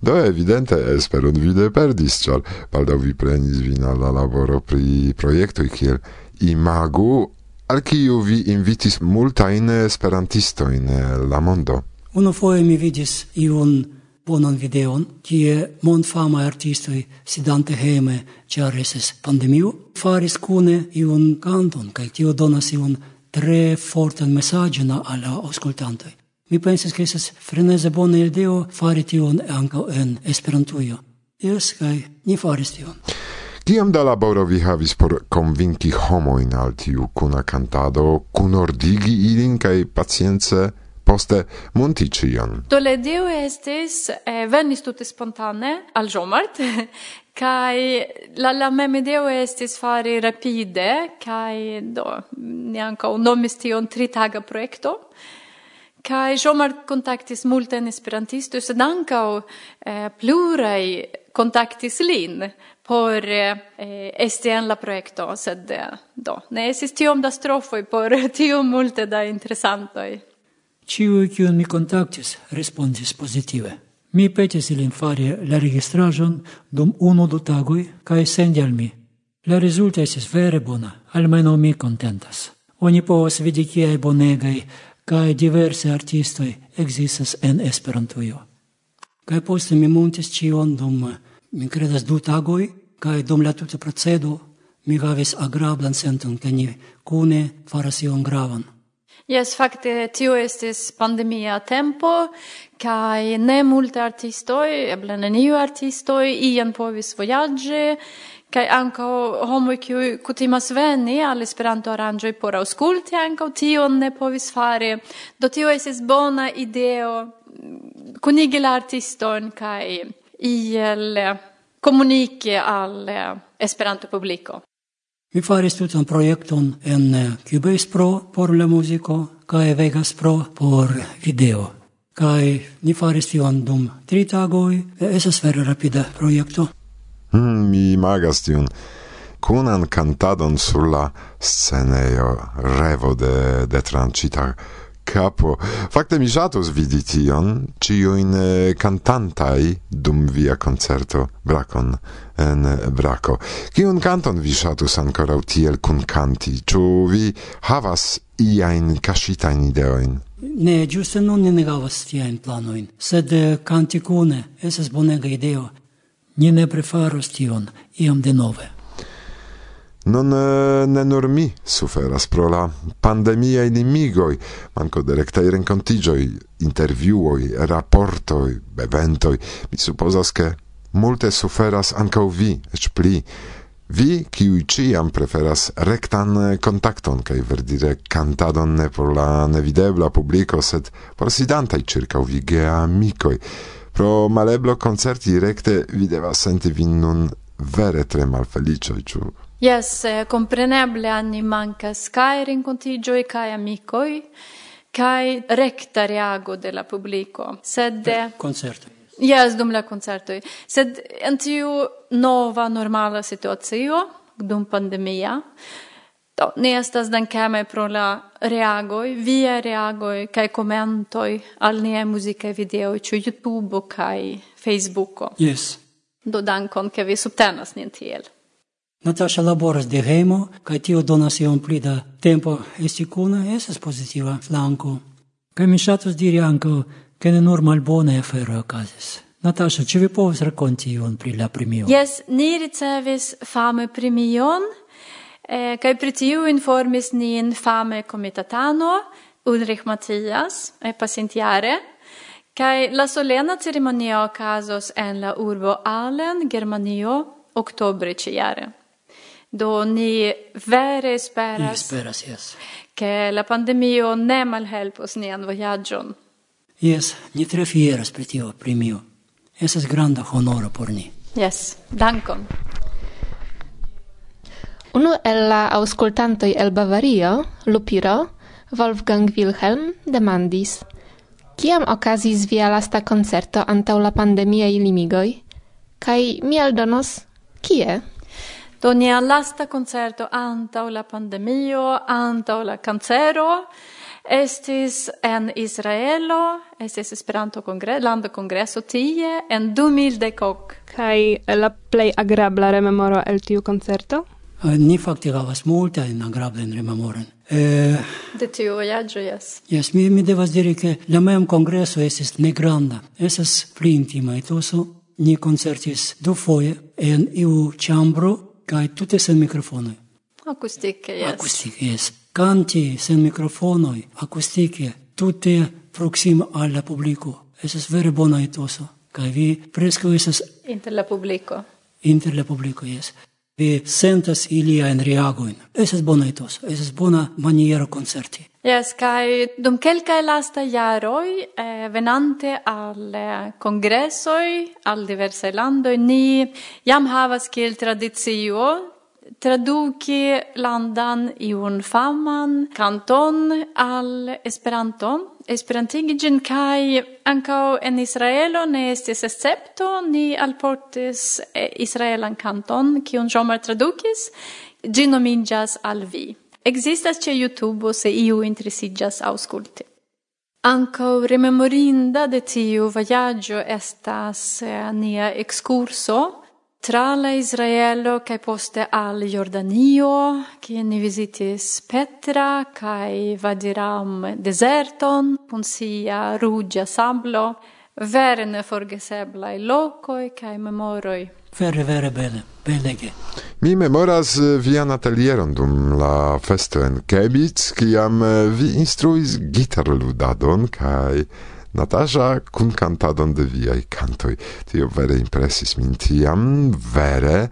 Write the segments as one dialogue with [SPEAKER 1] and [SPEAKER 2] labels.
[SPEAKER 1] Do evidente Esperon vi ne perdis, char baldaŭ vi prenis vin al la laboro pri projektoj kiel Imago, al kiu vi invitis multajn esperantistojn la mondo.
[SPEAKER 2] Unufoje mi vidis iun bonan videon, kie mondfama artistoj sidante hejme, ĉar estis pandemio, faris kune iun kanton kaj tio donas iun tre fortan mesaĝon al la aŭskultantoj. Mi pensas ke estas freneze bona ideo fari tion ankaŭ en Esperantujo. Jes, kaj ni faris tion.
[SPEAKER 1] Kiam da laboro vi havis por homo in al tiu kuna kantado, kunordigi ilin kai pacience poste monti cion?
[SPEAKER 3] Do le dio estis eh, venis tutte spontane al Jomart, kai la la mem ideo estis fari rapide, kai do ne un nomis tion tritaga projekto. Kai Jomar contactis multen esperantisto sed ankaŭ eh, plurai contactis lin por eh, esti en la projekto sed eh, do ne esis tiom da strofoi por tiom multe da interesantoj.
[SPEAKER 2] Ciu kiun mi kontaktis respondis pozitive. Mi petis ilin fari la registrajon dum uno du tagui kai sendi al mi. La rezulto esis vere bona, almeno mi kontentas. Oni povas vidi kiai bonegai kai diverse artistoi existas en Esperantujo. Kai poste mi montis ĉion dum, mi kredas, du tagoj, kai dum la tuta procedo mi havis agrablan senton, ke ni kune faras ion gravan.
[SPEAKER 3] Yes, fakte tio estis pandemia tempo kaj ne multe artistoj, eble neniu artistoj ian povis vojaĝi, kai ankaŭ homo kiu kutimas veni al Esperanto-aranĝoj por aŭskulti ankaŭ tion ne povis fari. Do tio estis bona ideo mm, kunigi la artiston kai iel komuniki al Esperanto-publiko.
[SPEAKER 2] Mi faris tutan projekton en Cubespro por la musico kaj Vegaspro por video. Kaj ni faris tion dum tri tagoj, Esas vere rapida projekto.
[SPEAKER 1] Mm, mi imagas tiun kunan cantadon sur la sceneio revo de, de trancita capo. Fakte mi ŝatus vidi tion, ĉiujn eh, kantantaj dum via koncerto brakon en brako. Kiun kanton vi ŝatus ankoraŭ tiel kun kanti? Ĉu vi havas iajn kaŝitajn ideojn?
[SPEAKER 2] Ne, ĝuste nun ni ne havas tiajn planojn, sed eh, kanti kune estas bonega ideo ni ne prefaros tion iam denove.
[SPEAKER 1] Non eh, ne nur mi suferas pro la pandemia inimigoi, manco de rectai rencontigioi, interviuoi, raportoi, eventoi. Mi supposas che multe suferas ancau vi, ec pli. Vi, kiui ciam preferas rectan eh, contacton, cae verdire cantadon ne por la nevidebla publico, sed por sidantai circa vi gea amicoi. Pro maleblo concerti recte vi devas senti vin nun vere tre malfeliĉoj, ĉu?
[SPEAKER 3] Yes, eh, compreneble anni mancas cae rincontigioi cae amicoi, cae recta reago de la publico. Sed...
[SPEAKER 2] Per concerto.
[SPEAKER 3] Yes, dum la concertoi. Sed en tiu nova normala situatio, dum pandemia, Do, ne estas dankeme pro la reagoi, via reagoi, cae commentoi al nie musicae videoi, ciu YouTube cae Facebooko.
[SPEAKER 2] Yes.
[SPEAKER 3] Do dankon, che vi subtenas nin tiel.
[SPEAKER 2] Natasha laboras de hejmo, kaj tio donas iom pli da tempo esti kune, estas pozitiva flanko. Kaj mi ŝatus diri ankaŭ, ke ne nur malbone afero okazis. Natasha, ĉu vi povas rakonti ion pri la premio?
[SPEAKER 3] Yes, ni ricevis fame premion, Eh, kai pri tiu informis nin fame comitatano, Ulrich Mattias, e pacientiare, kai la solena ceremonia okazos en la urbo Allen, Germanio, oktobre ciare. Do ni vere speras,
[SPEAKER 2] ni speras yes.
[SPEAKER 3] ke la pandemio ne malhelpos nian voyagion.
[SPEAKER 2] Yes, ni tre fieras pri tio premio. Esas granda honoro por ni.
[SPEAKER 3] Yes, dankon.
[SPEAKER 4] Uno el la auscultantoi el Bavario, Lupiro, Wolfgang Wilhelm, demandis Kiam okazis via lasta concerto antau la pandemia limigoi? Kai mi aldonos kie?
[SPEAKER 3] Do nia lasta concerto antaŭ la pandemio, antaŭ la cancero, Estis en Israelo, estis Esperanto kongre, lando kongreso tie en 2000 decoc.
[SPEAKER 5] Kai la play agrabla rememoro el tiu concerto?
[SPEAKER 2] Eh, ni fakti havas multajn agrablen rememoren.
[SPEAKER 3] Eh, De tiu vojaĝo, jes.
[SPEAKER 2] Jes, mi, mi devas diri, ke la mem kongreso estis ne granda, estas pli intima etoso. Ni koncertis du foje en iu ĉambro kaj tute sen mikrofonoj.
[SPEAKER 3] Akustike, jes.
[SPEAKER 2] Akustike, jes. Kanti sen mikrofonoj, akustike, tute proksima al la publiko. Estas vere bona etoso. Kaj vi preskaŭ estas...
[SPEAKER 3] Inter la publiko.
[SPEAKER 2] Inter la publiko, jes vi sentas iliajn reagoin. Estas bona etos, estas bona maniero koncerti.
[SPEAKER 3] Yes, kai dum kelka lasta jaroj eh, venante al eh, kongresoj al diversaj landoj ni jam havas kiel tradicio traduki landan iun faman kanton al Esperanton esperantigi gin kai ancao en Israelo ne estis escepto ni alportis eh, israelan canton kiun Jomar tradukis gin nomiĝas al vi Existas ce YouTube se iu interesiĝas ausculti. Ankaŭ rememorinda de tiu vojaĝo estas eh, nia ekskurso tra la Israelo kai poste al Jordanio, kie ni visitis Petra kai Vadiram deserton kun sia rugia sablo, vere neforgeseblaj lokoi kai memoroi
[SPEAKER 2] Vere, vere bene belege.
[SPEAKER 1] Mi memoras eh, vian atelieron dum la festo en Kebic, kiam eh, vi instruis gitarludadon kai Natasha kun cantadon de viaj cantoi. Tio vere impresis min tiam, vere.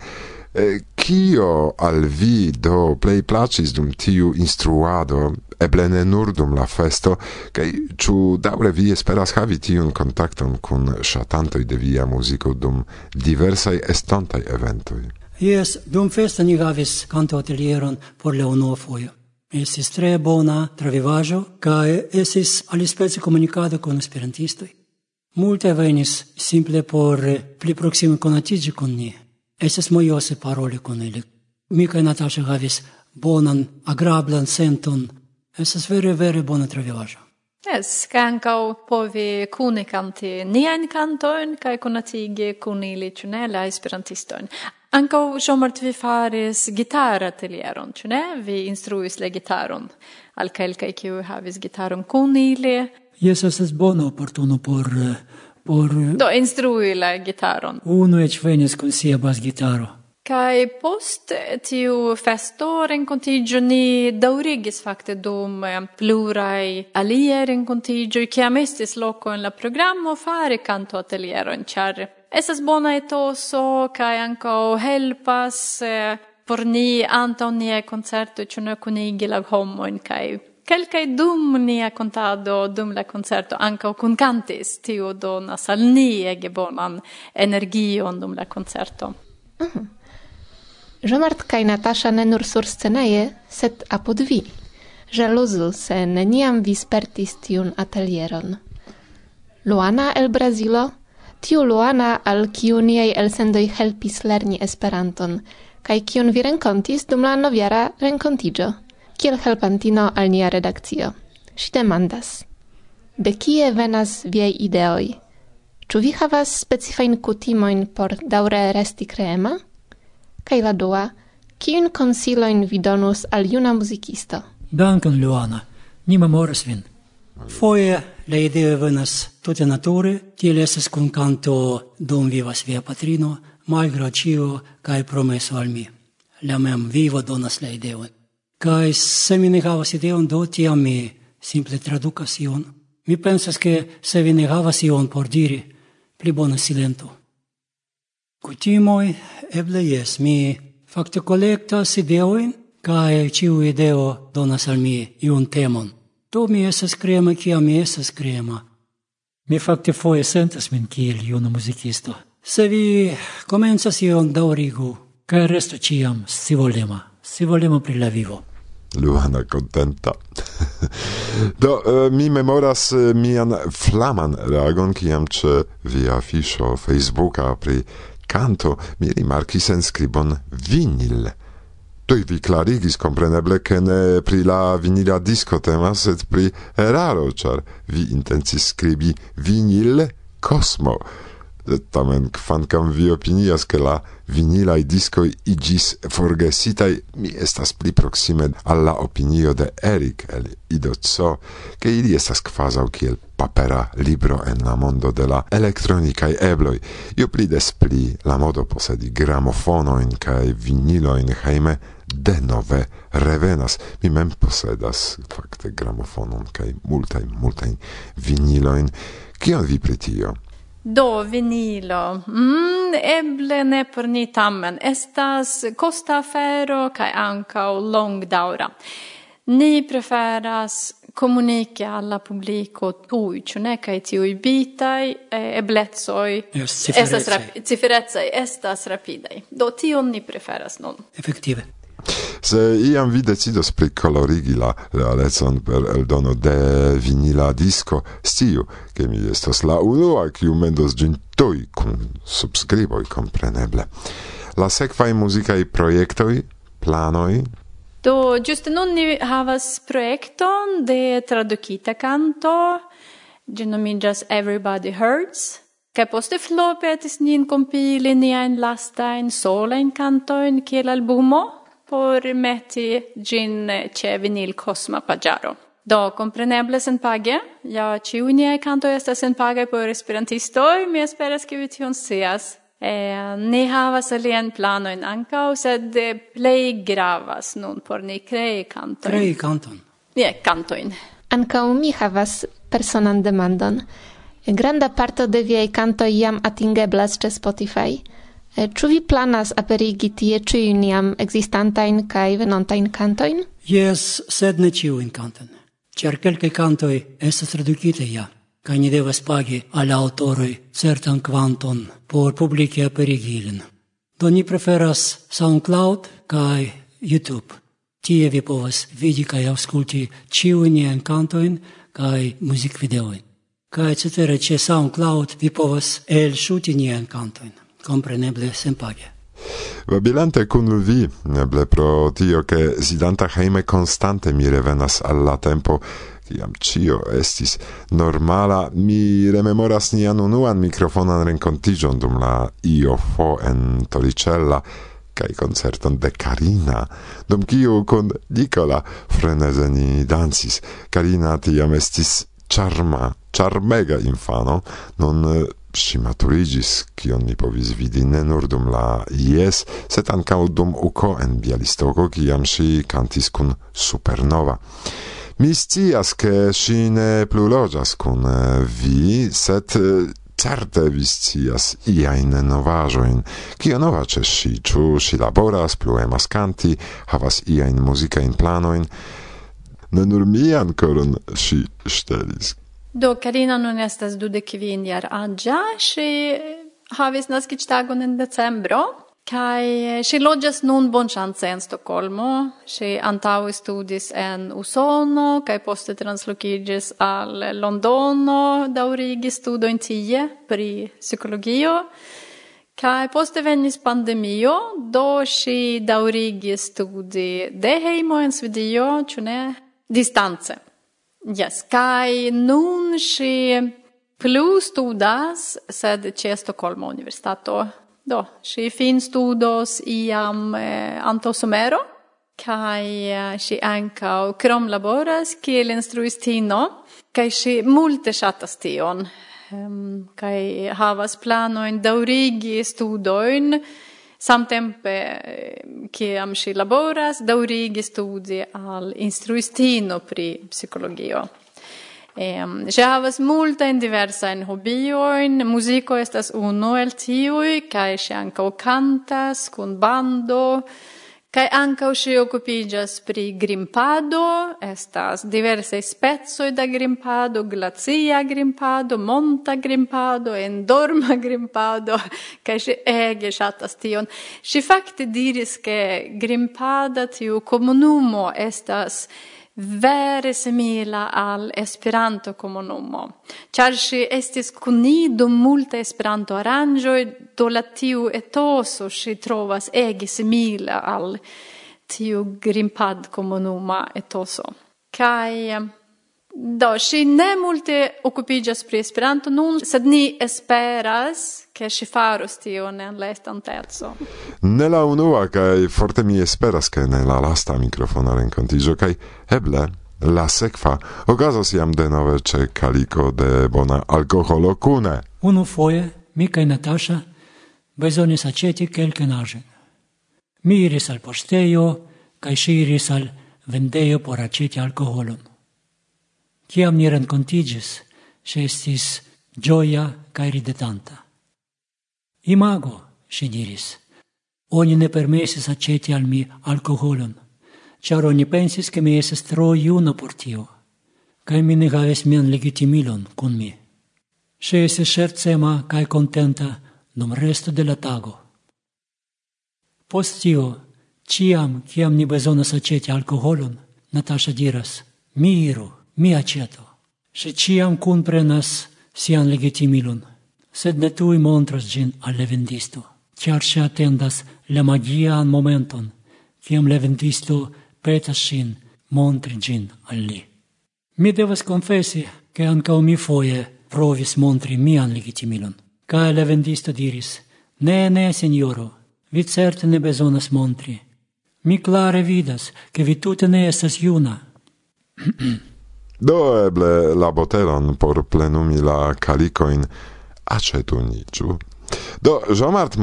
[SPEAKER 1] Kio al vi do plej placis dum tiu instruado, eble ne nur dum la festo, kaj ĉu daŭre vi esperas havi tiun kontakton kun ŝatantoj de via muziko dum diversaj estontaj eventoj?
[SPEAKER 2] Jes, dum festo ni havis kantatelieron por la unua fojo. Estis tre bona travivajo, cae estis alispece comunicado con esperantistoi. Multe venis simple por eh, pli proxime conatigi con ni. Estis moiose paroli con ili. Mica Natasha havis bonan, agrablan senton. Estis vere, vere bona travivajo.
[SPEAKER 3] Yes, ca ancau povi cune canti nian cantoin, ca conatigi cun ili, cunela esperantistoin. Ancau jomart vi faris gitar atelieron, ciu ne? Vi instruis la gitaron, al quelcae ciu havis gitaron cun ili.
[SPEAKER 2] Yes, estes bona opportuno por... por...
[SPEAKER 3] Do, instrui la gitaron.
[SPEAKER 2] Uno ec venis con sia bas gitaro.
[SPEAKER 3] Kai post tiu festo rencontigio ni daurigis fakte dum eh, plurai alie rencontigio, kiam estis loco en la programo fare canto atelieron, char Esas bona etoso, kai anco helpas eh, por ni antaŭ niaj koncertoj, ĉu ne kunigi la homojn kaj kelkaj dum nia contado dum la koncerto ankaŭ kunkantis, tiu donas al ni ege bonan energion dum la concerto.
[SPEAKER 4] Mm -hmm. Żomart kaj Natasza ne nur sursceneje, sed apud vi. Żaluzu se neniam vi spertis tiun atelieron. Luana el Brazilo, tiu Luana al kiu niaj elsendoj helpis lerni Esperanton, kaj kiun vi renkontis dum la noviara renkontigio, kiel helpantino al nia redakcio. Si demandas, de kie venas viaj ideoj? Ĉu vi havas specifajn kutimoin por daŭre resti kreema? Kaj la dua, kiun konsilojn vi donus al juna muzikisto?
[SPEAKER 2] Dankon, Luana. Ni memoras vin. Foje la ideo venas tute nature, tiel estas kun kanto dum vivas via patrino, malgraŭ ĉio kaj promeso al mi. La mem vivo donas la ideon. Kaj se mi ne havas ideon, do tiam mi simple tradukas ion. Mi pensas ke se vi ne havas ion por diri, pli bona silento cutimoi eble yes mi fakte kolektas ideojn kaj ciu ideo donas al mi iun temon. Do mi estas krema, kiam mi estas krema. Mi facte foi sentas min kiel iuno musicisto Se vi komencas ion daŭrigu kaj si volema si volema pri la vivo.
[SPEAKER 1] Luana contenta. Do eh, mi memoras eh, mian flaman reagon kiam ce via afiŝo Facebooka pri canto mi rimarcis en scribon vinil. Tui vi clarigis compreneble che ne pri la vinila disco temas, et pri eraro, char vi intencis scribi vinil cosmo tamen kvankam vi opinias ke la vinilaj diskoj iĝis forgesitaj, mi estas pli proksime al la opinio de Erik el Idoco, ke ili estas kvazaŭ kiel papera libro en la mondo de la elektronikaj ebloj. Ju pli des pli la modo posedi gramofonojn kaj vinilojn hejme denove revenas. Mi mem posedas fakte gramofonon kaj multajn multajn vinilojn. Kion vi pri tio?
[SPEAKER 3] Do vinilo. Mm, eble ne por ni tamen. Estas costa afero kai anka o long daura. Ni preferas komuniki alla publiko tuj, ĉu ne? ti ui bitai e eblecoj yes,
[SPEAKER 2] estas
[SPEAKER 3] rap estas rapidaj. Do tion ni preferas nun.
[SPEAKER 2] Efektive.
[SPEAKER 1] Se iam vi decidos pricolorigi la realezon per eldono de vinila disco, stiu, che mi estos la unua, kiu mendos gin tui, cum subscriboi, compreneble. La sekvaj muzikaj projektoj, planoj,
[SPEAKER 3] Do, just nun ni havas projekton de tradukita canto, gi nomigas Everybody Hurts, Kaj poste Flo petis nin kompili niajn lastajn solajn kantojn kiel albumo, por meti gin ce vinil Cosma Paggiaro. Do compreneble sen page, ja ciunie canto estas sen page por esperantistoi, mi esperas che vi tion seas. Eh, ni havas alien planojn ankaŭ, sed plei gravas nun por ni crei canton.
[SPEAKER 2] Crei canton?
[SPEAKER 3] Nie, cantoin.
[SPEAKER 4] Ankaŭ mi havas personan demandon. Granda parto de viei canto iam atingeblas ce Spotify. Eh, ĉu vi planas aperigi tie ĉiujn jam ekzistantajn kaj venontajn kantojn?
[SPEAKER 2] Jes, sed ne ĉiujn kantojn. Ĉar kelkaj kantoj estas tradukitaj ja, kaj ni devas pagi al aŭtoroj certan kvanton por publike aperigi ilin. Do ni preferas SoundCloud kaj YouTube. Tie vi povas vidi kaj aŭskulti ĉiujn niajn kantojn kaj muzikvideojn. Kaj cetere ĉe SoundCloud vi povas elŝuti niajn kantojn compreneble senpage.
[SPEAKER 1] Babilante cun vi, neble pro tio che sidanta heime constante mi revenas alla tempo kiam cio estis normala, mi rememoras nian unuan mikrofonan rencontigion dum la IOFO en Toricella, kai concerton de Karina, dum kiu kun Nicola frenezeni ni dancis. Karina tiam estis charma, charmega infano, non przymaturigis, kion ni povis vidi ne nur dum la IES, set ancau dum uko en Bialistoko, kiam si cantis kun Supernova. Mi scias, che si ne plu loĝas kun eh, vi, set eh, certe vi scias iain novajoin. kio nova ce si ciu, si laboras, plu emas canti, havas iain musicain planoin, ne nur mi koron si stelis.
[SPEAKER 3] Do Karina nun estas dude kvin jar aĝa, si havis naskiĝtagon in decembro. Kai si lodges nun bonchance en Stockholmo, si antau studis en Usono, kai poste translocigis al Londono, daurigi studo in tie pri psicologio, kai poste venis pandemio, do si daurigi studi de heimo en Svedio, cune distanze. Yes, kai nun si plu studas, sed ce Stokholma Universitato. Do, si fin studos iam eh, anto somero, kai si eh, anka krom laboras kiel instruistino, kai si multe shatas tion, um, kai havas planoin daurigi studoin, Samtempe che am si laboras, daŭrigis studi al instruistino pri psicologio Ehm, ŝi havas multajn diversajn hobiojn, musico estas uno el tiui, kai ŝi ankaŭ cantas kun bando. Kai anka usi occupigas pri grimpado, estas diverse spezzo da grimpado, glacia grimpado, monta grimpado, endorma grimpado, kai si ege shatas tion. Si fakte diris ke grimpada tiu comunumo estas vere simila al Esperanto comunumo. Ĉar si estis kunido multe Esperanto aranjoi, do la tiu etoso si trovas ege simila al tiu Grimpad comunuma etoso. Kai Do, si ne multe occupigas pri Esperanto nun, sed ni esperas che si faros tion en la estanteco.
[SPEAKER 1] Ne la unua, kai forte mi esperas che ne la lasta mikrofona rencontigio, kai eble la sekva okazos jam denove ĉe kaliko de bona alkoholo kune.
[SPEAKER 2] Unu foje mi kaj Natasha bezonis aĉeti kelkenaĵen. Mi iris al poŝtejo kaj ŝi iris al vendejo por aĉeti alkoholon. Ciam ni rencontigis, se estis gioia cae ridetanta. Imago, si diris, oni ne permesis aceti al mi alcoholon, char oni pensis che mi eses tro iuna por tio, cae mi ne havis mian legitimilon cun mi. Se estis scherzema cae contenta dum resto de la tago. Post tio, ciam, ciam ni bezonas aceti alcoholon, Natasha diras, mi iru, mi aceto, se ciam comprenas sian legitimilon, sed ne tui montras gin al levendisto, ciar se attendas magia magian momenton, ciam levendisto petas sin montri gin al li. Mi devas confesi che ancao mi foie provis montri mian legitimilon. Ca la vendisto diris, ne, ne, signoro, vi certe ne besonas montri. Mi clare vidas, che vi tute ne estas iuna.
[SPEAKER 1] Do eble la botelon por plenumi la calicoin acetu niciu. Do Jean-Mart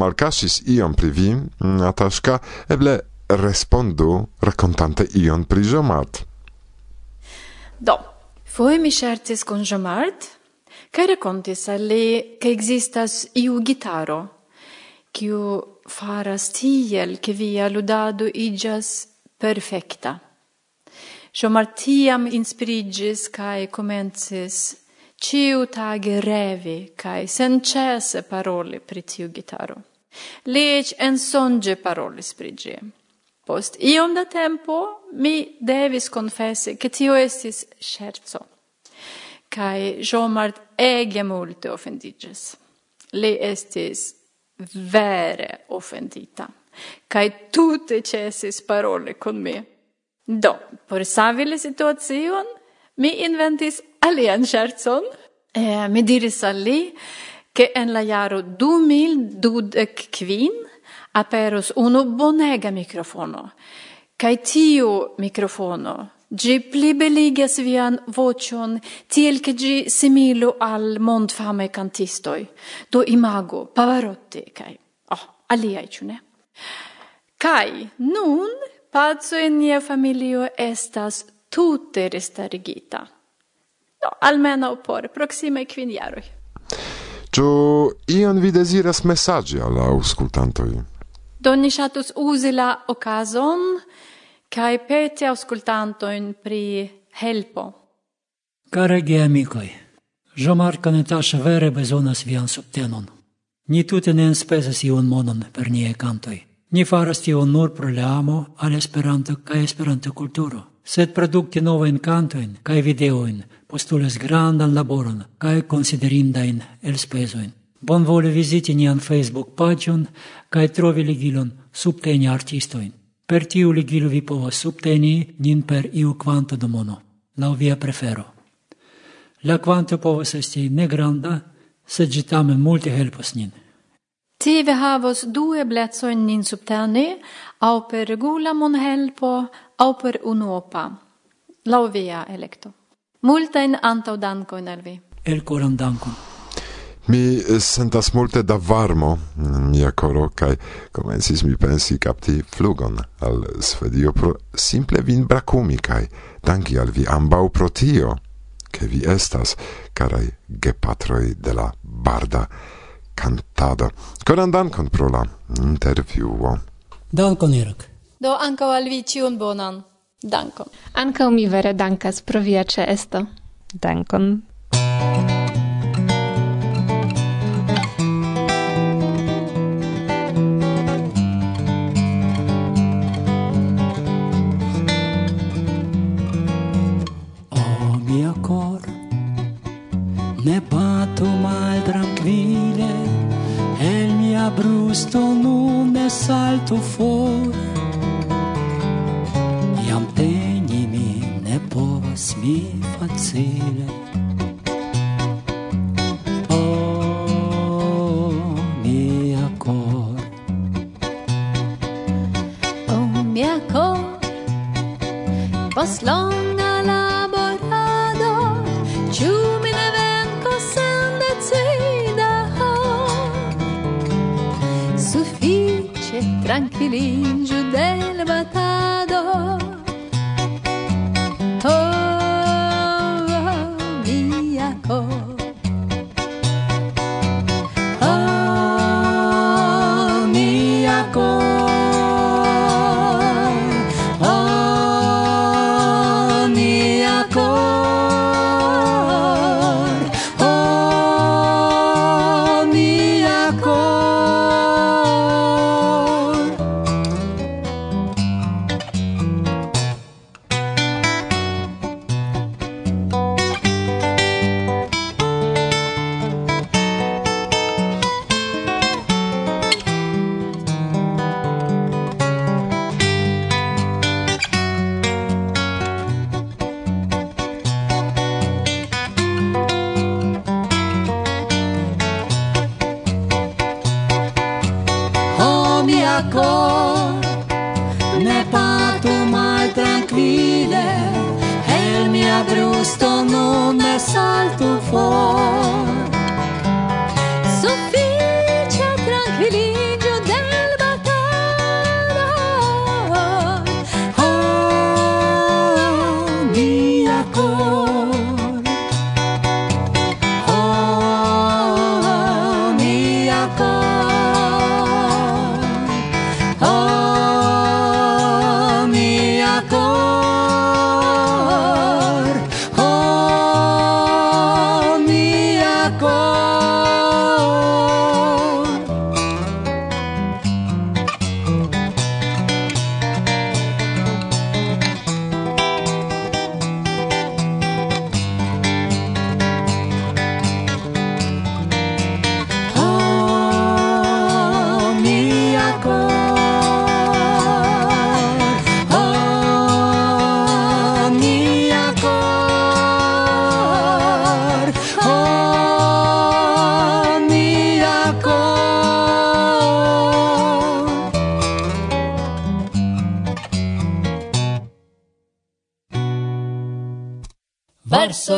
[SPEAKER 1] ion pri vi, Nataŝka, eble respondu racontante ion pri Jean-Mart.
[SPEAKER 3] Do, foi mi ŝercis con Jean-Mart, kaj rakontis al li ke existas iu gitaro, kiu faras tiel, ke via ludado igas perfecta. Jo martiam inspirigis cae comencis ciu tage revi cae sencese paroli pri tiu gitaro. Lec en songe parolis pri gie. Post iom da tempo mi devis confessi che tio estis scherzo. Cae Jomart ege multe offendiges. Le estis vere offendita. Cae tutte cesis parole con me. Do, por savi le situacion, mi inventis alian scherzon. Eh, mi diris al li, che en la jaro 2012 aperos unu bonega microfono. Kai tiu microfono, gi plibeligas vian vocion, tiel che gi similu al mondfame cantistoi, do imago, Pavarotti, kai, oh, aliai, ciu Kai, nun pazzo in nia familio estas tute restarigita. No, almeno por proxime quin jaroj.
[SPEAKER 1] Ĉu ion vi desiras messaggi al auscultantoi? aŭskultantoj?
[SPEAKER 3] Do ni ŝatus uzi la occasion, kaj peti aŭskultantojn pri helpo.
[SPEAKER 2] Care geamicoi, Jomarca Natasha vere bezonas vian subtenon. Ni tute ne enspesas iun monon per nie cantoi. Ni faras tion nur pro la amo al Esperanto kaj Esperanto-kulturo, sed produkti novajn kantojn kaj videojn postulas grandan laboron kaj konsiderindajn elspezojn. Bonvolu viziti nian Facebook-paĝon kaj trovi ligilon subteni artistojn. Per tiu ligilo vi povas subteni nin per iu kvanto da mono, laŭ via prefero. La kvanto povas esti ne granda, sed ĝi tamen multe helpos nin.
[SPEAKER 3] Ti vi havos due blezoin nin subteni, au per regula mon helpo, au per unuopa. Lau via electo. Multain antau dancoin al vi.
[SPEAKER 2] El coram dankon.
[SPEAKER 1] Mi sentas multe da varmo en mia coro cae comensis mi pensi capti flugon al Svedio pro simple vin bracumi, cae danki al vi ambau pro tio, che vi estas carai gepatroi de la barda cantado. Coran dankon pro la interviuo.
[SPEAKER 2] Dankon, Erik.
[SPEAKER 3] Do ankaŭ al vi ĉiun bonan. Dankon.
[SPEAKER 4] Ankaŭ mi vere dankas pro via ĉeesto.
[SPEAKER 5] Dankon.
[SPEAKER 2] O mia cor, ne batu mal tranquillo, mia brusto nun ne saltu for
[SPEAKER 6] Iam teni mi ne
[SPEAKER 2] povas mi
[SPEAKER 6] facile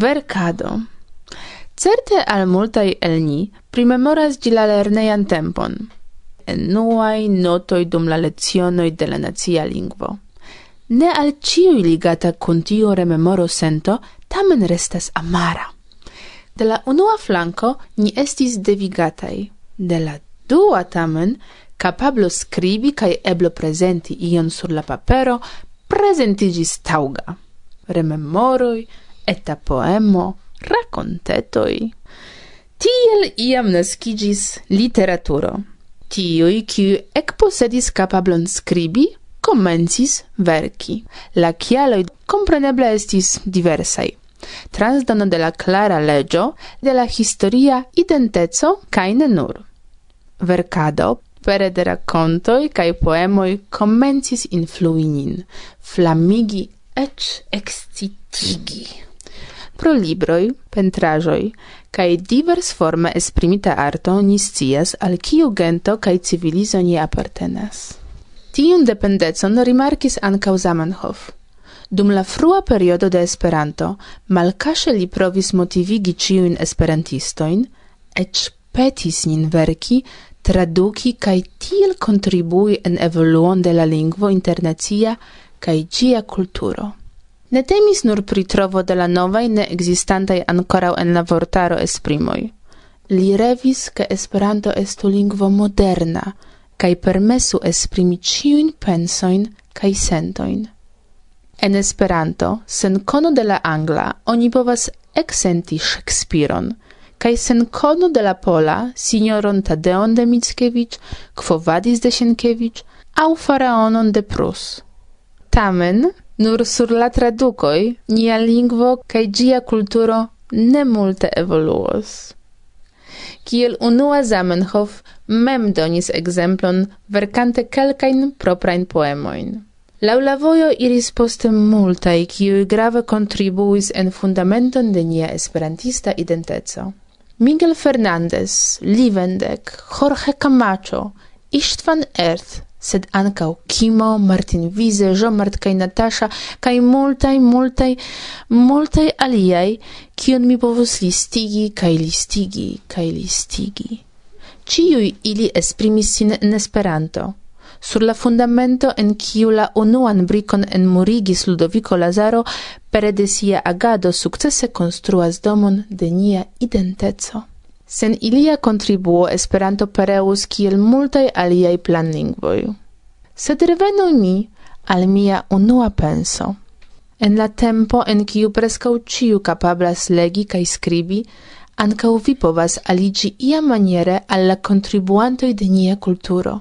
[SPEAKER 7] Verkado. Certe al multai el ni primemoras gi la lernejan tempon. Enuai notoi dum la lezionoi de la nazia lingvo. Ne al ciui ligata kun tiu rememoro sento, tamen restas amara. De la unua flanco ni estis devigatai, de la dua tamen capablo scribi cae eblo presenti ion sur la papero presentigis tauga. Rememoroi, eta poemo racontetoi. Tiel iam nascigis literaturo. Tiui, kiu ec posedis capablon scribi, comencis verki. La kialoj compreneble estis diversai. Transdono de la clara legio, de la historia identeco kaj ne nur. Verkado pere de racontoi cae poemoi commencis influinin, flamigi ec excitigi. Pro libroi, pentrajoi, cae kaj diversforme esprimita arto ni scias al kiu gento kaj civilizo ni apartenas. Tiun dependecon rimarkis ancau Zamenhof. Dum la frua periodo de Esperanto, malkaŝe li provis motivigi ciuin esperantistojn, ec petis nin verki, traduki kaj tiel contribui en evoluon de la lingvo internacia kaj gia kulturo. Ne temis nur pri trovo de la novaj ne ekzistantaj ankoraŭ en la vortaro esprimoj. Li revis, ke Esperanto estu lingvo moderna kaj permesu esprimi ĉiujn pensojn kaj sentojn. En Esperanto, sen kono de la angla, oni povas eksenti Shakespeare'on, kaj sen kono de la pola, signoron Tadeon de Mickiewicz, quo vadis de Sienkiewicz, au faraonon de Prus. Tamen, Nur sur la tradukoj nia lingvo kaj ĝia kulturo ne multe evoluos. Kiel unua Zamenhof mem donis ekzemplon verkante kelkajn proprajn poemojn. Laŭ la vojo iris poste multaj, kiuj grave kontribuis en fundamenton de nia esperantista identeco. Miguel Fernandez, Livendek, Jorge Camacho, Istvan Erth, sed ankaŭ Kimo, Martin Vize, Jean-Mart kaj Natasha kaj multaj, multaj, multaj aliaj, kion mi povus listigi kaj listigi kaj listigi. Ĉiuj ili esprimis sin en Esperanto. Sur la fundamento en kiu la unuan brikon enmurigis Ludovico Lazaro pere de sia agado sukcese konstruas domon de nia identeco. Sen ilia contribuo Esperanto pereus kiel multaj aliaj planlingvoj. Sed revenu mi al mia unua penso. En la tempo en kiu preskaŭ ĉiu kapablas legi kaj skribi, ankaŭ vi povas aliĝi iamaniere al la kontribuantoj de nia kulturo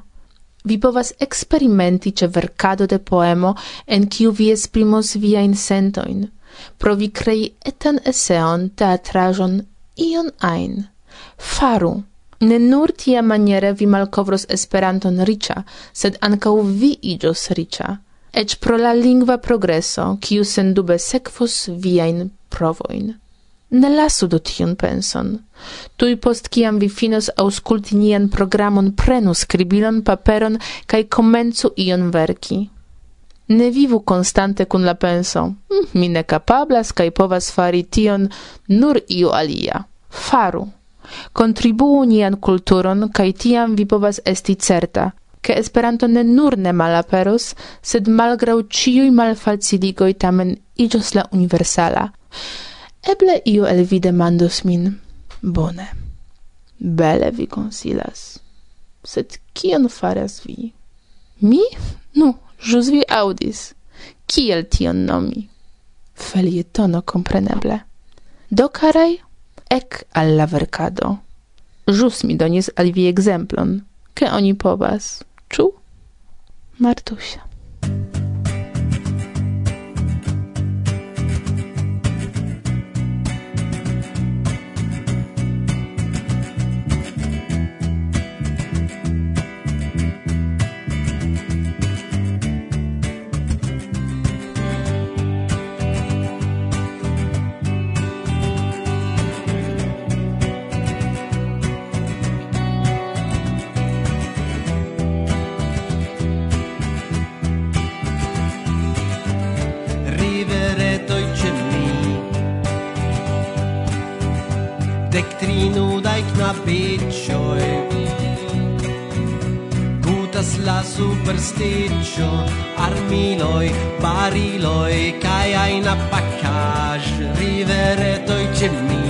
[SPEAKER 7] vi povas experimenti ce verkado de poemo en kiu vi esprimos viajn sentojn, provi crei etan eseon, teatraĵon, ion ein faru. Ne nur tia maniere vi malkovros Esperanton riĉa, sed ankaŭ vi iĝos riĉa, eĉ pro la lingva progreso, kiu sendube sekvos viajn provojn. Ne lasu do tiun penson. Tuj post kiam vi finos aŭskulti nian programon, prenu skribilon, paperon kaj komencu ion verki. Ne vivu konstante kun la penso. Hm, mi ne kapablas kaj povas fari tion nur iu alia. Faru. Kontribuu nian kulturon kaj tiam vi povas esti certa, ke Esperanto ne nur ne malaperos, sed malgraŭ ĉiuj malfaciligoj tamen iĝos la universala. Eble io el vi demandos min. Bone. Bele vi consilas. Sed kion faras vi? Mi? Nu, jus vi audis. Kiel tion nomi? Felietono compreneble. Do carai, Ec alla vercado. Żus mi donis alvi egzemplon, ke oni po was.
[SPEAKER 8] Czuł? Martusia. piccioi. Putas la supersticio Armiloi, bariloi Kai ain apacaj Riveretoi ce mi.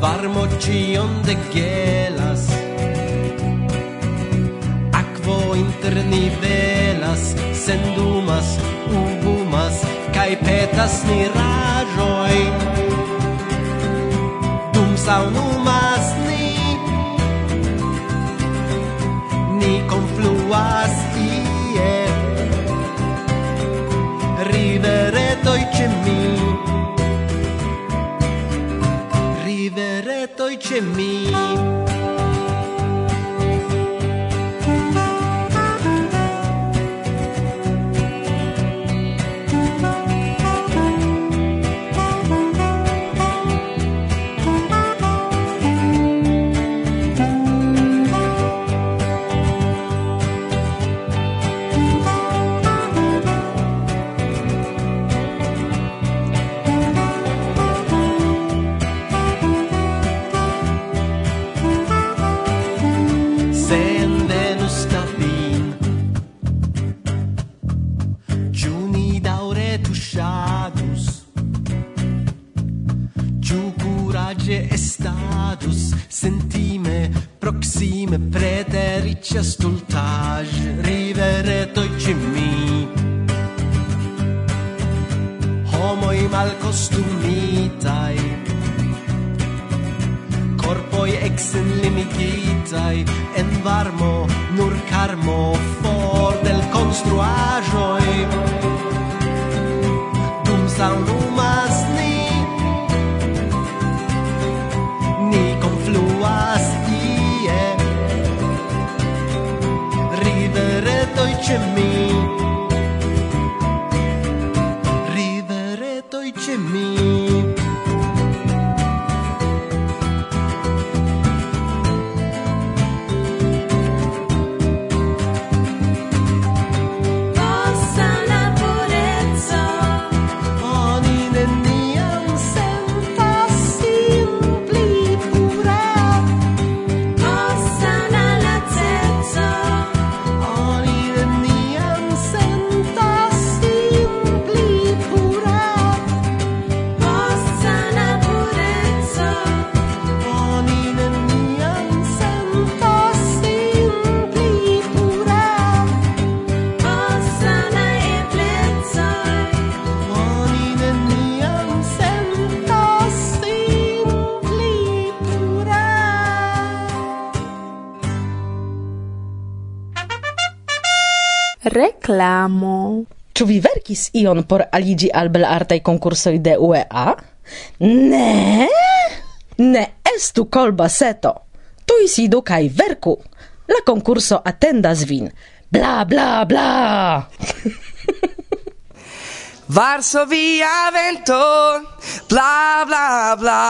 [SPEAKER 8] Varmo cion de gelas Aquo internivelas Sendumas, ubumas Kai petas mirajoin to me. ricci ascoltage, rivereto i cimmi. Homoi mal costumitai, corpoi ex limititai, en varmo nur carmo for del construajoi. Dum saunum picture me.
[SPEAKER 7] reklamo.
[SPEAKER 9] Ĉu vi verkis ion por aliĝi al belartaj konkursoj de UEA? Ne! Ne estu kolbaseto! Tuj sidu kaj verku! La konkurso atendas vin! Bla, bla, bla!
[SPEAKER 10] Varsovia vento, bla, bla, bla!